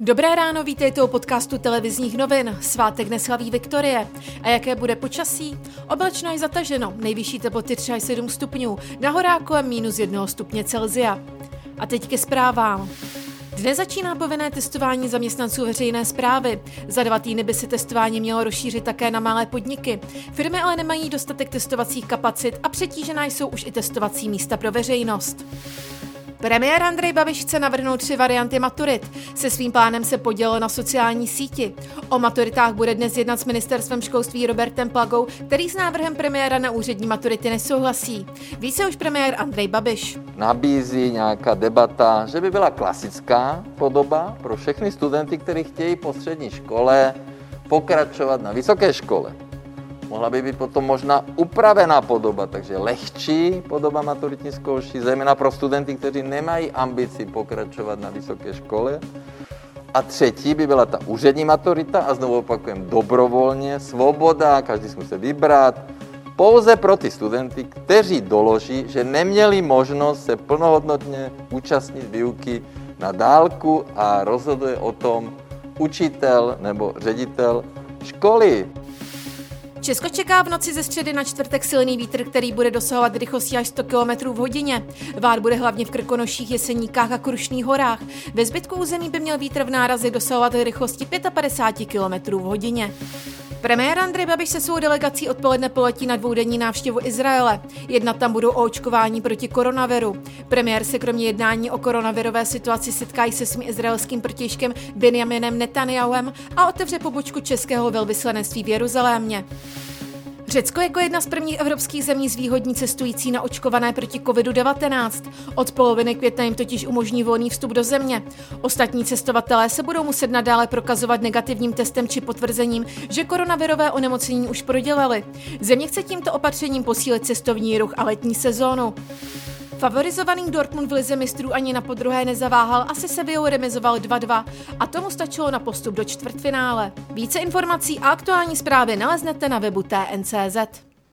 Dobré ráno, vítejte u podcastu televizních novin. Svátek neslaví Viktorie. A jaké bude počasí? Oblačno je zataženo, nejvyšší teploty třeba 7 stupňů, na horách kolem minus 1 stupně Celzia. A teď ke zprávám. Dnes začíná povinné testování zaměstnanců veřejné zprávy. Za dva týdny by se testování mělo rozšířit také na malé podniky. Firmy ale nemají dostatek testovacích kapacit a přetížená jsou už i testovací místa pro veřejnost. Premiér Andrej Babiš chce navrhnout tři varianty maturit. Se svým plánem se podělil na sociální síti. O maturitách bude dnes jednat s ministerstvem školství Robertem Plagou, který s návrhem premiéra na úřední maturity nesouhlasí. Více už premiér Andrej Babiš. Nabízí nějaká debata, že by byla klasická podoba pro všechny studenty, kteří chtějí po střední škole pokračovat na vysoké škole. Mohla by být potom možná upravená podoba, takže lehčí podoba maturitní zkoušky, zejména pro studenty, kteří nemají ambici pokračovat na vysoké škole. A třetí by byla ta úřední maturita a znovu opakujem dobrovolně, svoboda, každý si musí vybrat, pouze pro ty studenty, kteří doloží, že neměli možnost se plnohodnotně účastnit výuky na dálku a rozhoduje o tom učitel nebo ředitel školy. Česko čeká v noci ze středy na čtvrtek silný vítr, který bude dosahovat rychlosti až 100 km v hodině. Vár bude hlavně v Krkonoších, Jeseníkách a Krušných horách. Ve zbytku území by měl vítr v nárazi dosahovat rychlosti 55 km v hodině. Premiér Andrej Babiš se svou delegací odpoledne poletí na dvoudenní návštěvu Izraele. Jednat tam budou o očkování proti koronaviru. Premiér se kromě jednání o koronavirové situaci setká i se svým izraelským protěžkem Benjaminem Netanyahuem a otevře pobočku českého velvyslanectví v Jeruzalémě. Řecko jako jedna z prvních evropských zemí zvýhodní cestující na očkované proti COVID-19. Od poloviny května jim totiž umožní volný vstup do země. Ostatní cestovatelé se budou muset nadále prokazovat negativním testem či potvrzením, že koronavirové onemocnění už prodělali. Země chce tímto opatřením posílit cestovní ruch a letní sezónu. Favorizovaný Dortmund v lize mistrů ani na podruhé nezaváhal a se Sevillou remizoval 2-2 a tomu stačilo na postup do čtvrtfinále. Více informací a aktuální zprávy naleznete na webu TNCZ.